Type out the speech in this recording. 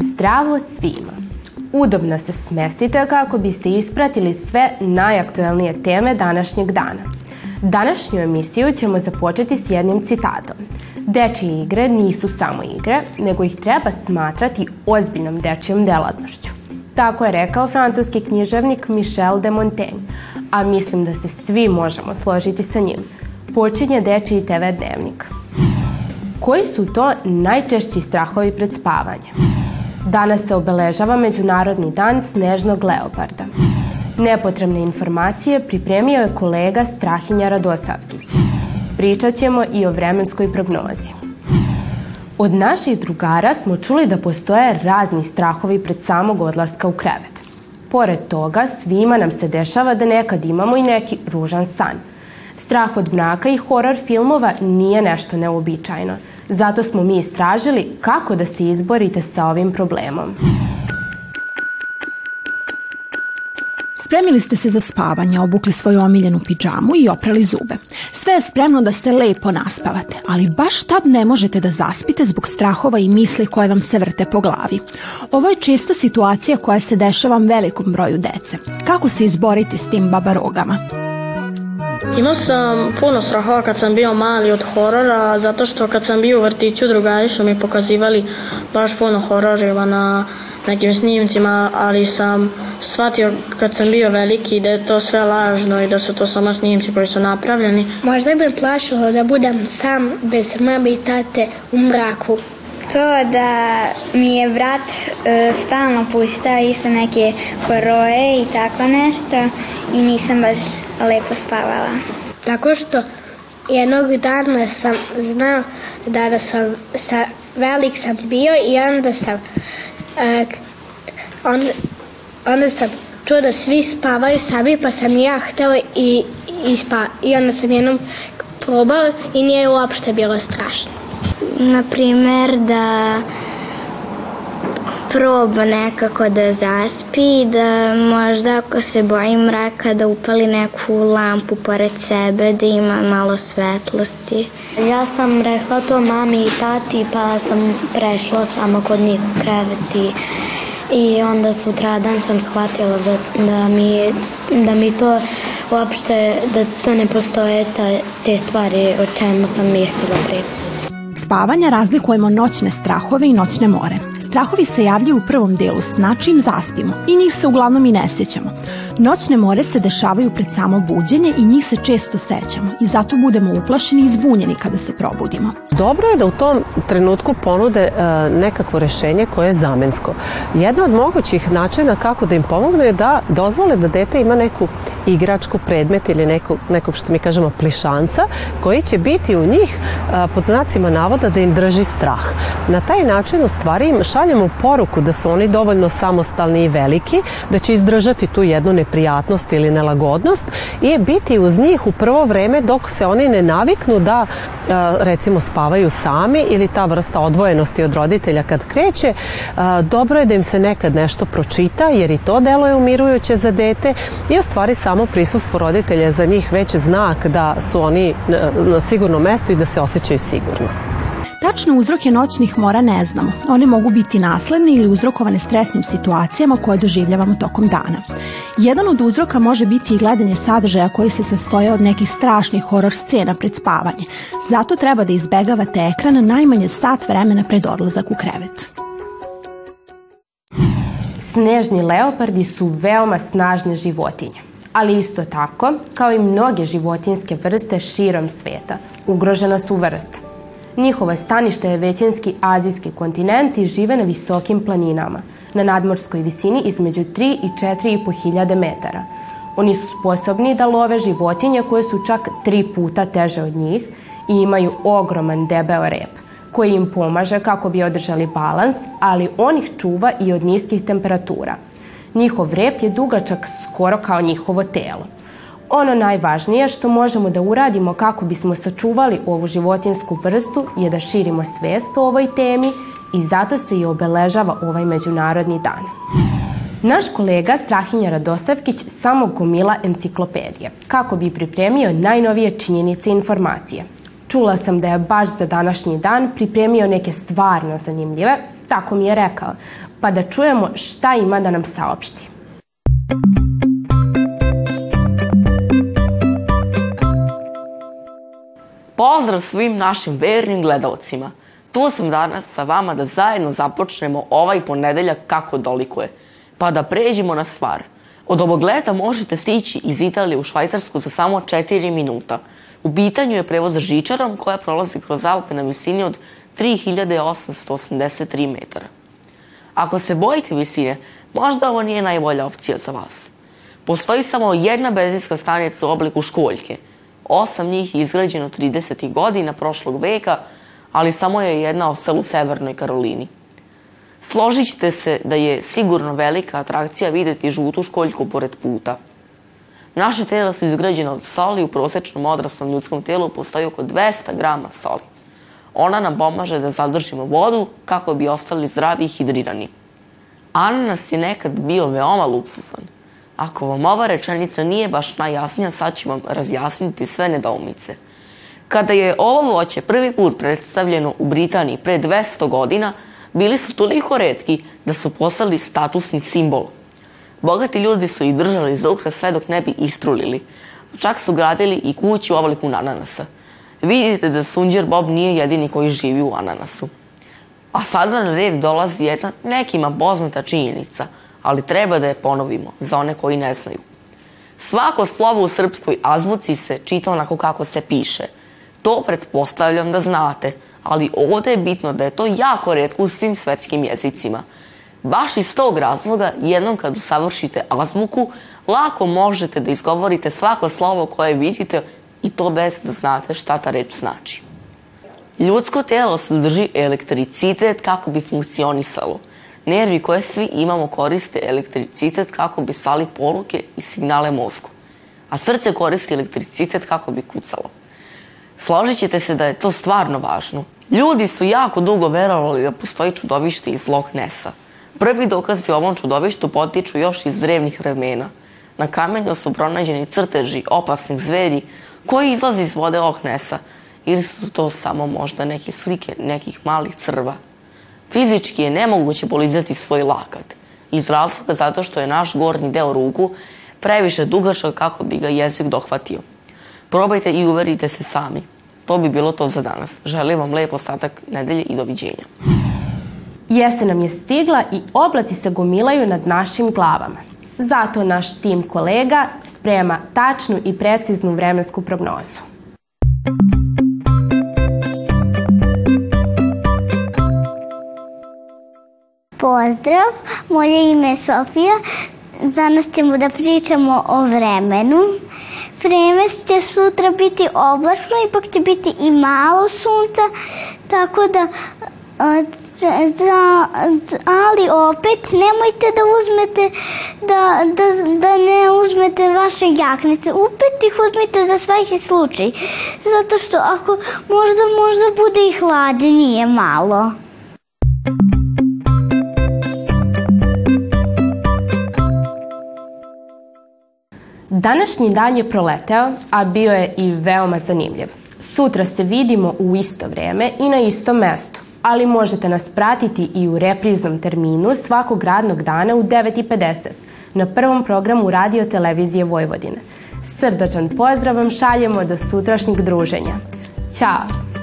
Zdravo svima! Udobno se smestite kako biste ispratili sve najaktuelnije teme današnjeg dana. Današnju emisiju ćemo započeti s jednim citatom. Dečije igre nisu samo igre, nego ih treba smatrati ozbiljnom dečijom delatnošću. Tako je rekao francuski književnik Michel de Montaigne, a mislim da se svi možemo složiti sa njim. Počinje Dečiji TV dnevnik. Koji su to najčešći strahovi pred spavanjem? Danas se obeležava Međunarodni dan snežnog leoparda. Nepotrebne informacije pripremio je kolega Strahinja Radosavljić. Pričat ćemo i o vremenskoj prognozi. Od naših drugara smo čuli da postoje razni strahovi pred samog odlaska u krevet. Pored toga, svima nam se dešava da nekad imamo i neki ružan san. Strah od mraka i horor filmova nije nešto neobičajno. Zato smo mi istražili kako da se izborite sa ovim problemom. Spremili ste se za spavanje, obukli svoju omiljenu pidžamu i oprali zube. Sve je spremno da se lepo naspavate, ali baš tad ne možete da zaspite zbog strahova i misli koje vam se vrte po glavi. Ovo je česta situacija koja se dešava velikom broju dece. Kako se izboriti s tim babarogama? Imao sam puno strahova kad sam bio mali od horora, zato što kad sam bio u vrtiću drugari su mi pokazivali baš puno hororeva na nekim snimcima, ali sam shvatio kad sam bio veliki da je to sve lažno i da su to samo snimci koji su napravljeni. Možda bi plašilo da budem sam bez mame i tate u mraku. To da mi je brat e, stalno puštao isto neke horore i tako nešto i nisam baš lepo spavala. Tako što jednog dana sam znao da, da sam sa, velik sam bio i onda sam e, on, onda sam čuo da svi spavaju sami pa sam ja htela i, i, spa, i onda sam jednom probao i nije uopšte bilo strašno. Naprimer da proba nekako da zaspi, da možda ako se boji mraka da upali neku lampu pored sebe, da ima malo svetlosti. Ja sam rekla to mami i tati pa sam prešla samo kod njih u krevet i i onda sutradan sam shvatila da, da, mi, da mi to uopšte, da to ne postoje ta, te stvari o čemu sam mislila prije. Spavanja razlikujemo noćne strahove i noćne more. Strahovi se javljaju u prvom delu sna čim zaspimo i njih se uglavnom i ne sjećamo. Noćne more se dešavaju pred samo buđenje i njih se često sećamo i zato budemo uplašeni i zbunjeni kada se probudimo. Dobro je da u tom trenutku ponude e, nekakvo rešenje koje je zamensko. Jedno od mogućih načina kako da im pomognu je da dozvole da dete ima neku igračku predmet ili nekog, nekog što mi kažemo plišanca koji će biti u njih a, pod znacima navoda da im drži strah. Na taj način u stvari im šaljemo poruku da su oni dovoljno samostalni i veliki, da će izdržati tu jednu neprijatnost ili nelagodnost i biti uz njih u prvo vreme dok se oni ne naviknu da a, recimo spavaju sami ili ta vrsta odvojenosti od roditelja kad kreće, a, dobro je da im se nekad nešto pročita jer i to deluje umirujuće za dete i u stvari samo prisustvo roditelja je za njih već znak da su oni na sigurnom mestu i da se osjećaju sigurno. Tačne uzroke noćnih mora ne znamo. One mogu biti nasledne ili uzrokovane stresnim situacijama koje doživljavamo tokom dana. Jedan od uzroka može biti i gledanje sadržaja koji se sastoje od nekih strašnih horor scena pred spavanje. Zato treba da izbegavate ekran najmanje sat vremena pred odlazak u krevet. Snežni leopardi su veoma snažne životinje ali isto tako, kao i mnoge životinske vrste širom sveta, ugrožena su vrsta. Njihova stanište je većinski azijski kontinent i žive na visokim planinama, na nadmorskoj visini između 3 i 4,5 hiljade metara. Oni su sposobni da love životinje koje su čak tri puta teže od njih i imaju ogroman debeo rep koji im pomaže kako bi održali balans, ali on ih čuva i od niskih temperatura – Njihov rep je dugačak skoro kao njihovo telo. Ono najvažnije što možemo da uradimo kako bismo sačuvali ovu životinsku vrstu je da širimo svest o ovoj temi i zato se i obeležava ovaj međunarodni dan. Naš kolega Strahinja Radosavkić samo gomila enciklopedije kako bi pripremio najnovije činjenice i informacije. Čula sam da je baš za današnji dan pripremio neke stvarno zanimljive, tako mi je rekao. pa da čujemo šta ima da nam saopšti. Pozdrav svim našim vernim gledalcima. Tu sam danas sa vama da zajedno započnemo ovaj ponedeljak kako dolikuje, pa da pređemo na stvar. Od ovog leta možete stići iz Italije u Švajcarsku za samo 4 minuta. U pitanju je prevoz žičarom koja prolazi kroz Alpe na visini od 3883 metara. Ako se bojite visine, možda ovo nije najbolja opcija za vas. Postoji samo jedna benzinska stanica u obliku školjke. Osam njih je izgrađeno 30. godina prošlog veka, ali samo je jedna ostala u Severnoj Karolini. Složit ćete se da je sigurno velika atrakcija videti žutu školjku pored puta. Naše telo su izgrađeno od soli, u prosečnom odraslom ljudskom telu postoji oko 200 grama soli. Ona nam pomaže da zadržimo vodu kako bi ostali zdravi i hidrirani. Ananas je nekad bio veoma luksuzan. Ako vam ova rečenica nije baš najjasnija, sad ću vam razjasniti sve nedoumice. Kada je ovo voće prvi put predstavljeno u Britaniji pre 200 godina, bili su toliko redki da su postali statusni simbol. Bogati ljudi su ih držali za ukras sve dok ne bi istrulili. Čak su gradili i kuću u obliku ananasa. Vidite da Sunđer Bob nije jedini koji živi u ananasu. A sada na red dolazi jedna nekima poznata činjenica, ali treba da je ponovimo za one koji ne znaju. Svako slovo u srpskoj azbuci se čita onako kako se piše. To pretpostavljam da znate, ali ovde je bitno da je to jako redko u svim svetskim jezicima. Baš iz tog razloga, jednom kad usavršite azbuku, lako možete da izgovorite svako slovo koje vidite i to bez da znate šta ta reč znači. Ljudsko telo sadrži elektricitet kako bi funkcionisalo. Nervi koje svi imamo koriste elektricitet kako bi sali poruke i signale mozgu. A srce koristi elektricitet kako bi kucalo. Složit ćete se da je to stvarno važno. Ljudi su jako dugo verovali da postoji čudovište iz Loch Nessa. Prvi dokazi o ovom čudovištu potiču još iz drevnih vremena. Na kamenju su pronađeni crteži opasnih zveri koji izlazi iz vode Loch Nessa ili su to samo možda neke slike nekih malih crva. Fizički je nemoguće polizati svoj lakat iz razloga zato što je naš gornji deo ruku previše dugačak kako bi ga jezik dohvatio. Probajte i uverite se sami. To bi bilo to za danas. Želim vam lep ostatak nedelje i doviđenja. Jesen nam je stigla i oblaci se gomilaju nad našim glavama. Zato naš tim kolega sprema tačnu i preciznu vremensku prognozu. Pozdrav, moje ime je Sofija. Danas ćemo da pričamo o vremenu. Vreme će sutra biti oblačno, ipak će biti i malo sunca, tako da, da ali opet nemojte da uzmete da, da, da ne uzmete vaše jaknice. Opet ih uzmite za svaki slučaj. Zato što ako možda, možda bude i hladnije malo. Današnji dan je proleteo, a bio je i veoma zanimljiv. Sutra se vidimo u isto vreme i na istom mestu, ali možete nas pratiti i u repriznom terminu svakog radnog dana u 9.50 na prvom programu Radio Televizije Vojvodine. Srdačan pozdrav vam šaljemo do sutrašnjeg druženja. Ćao!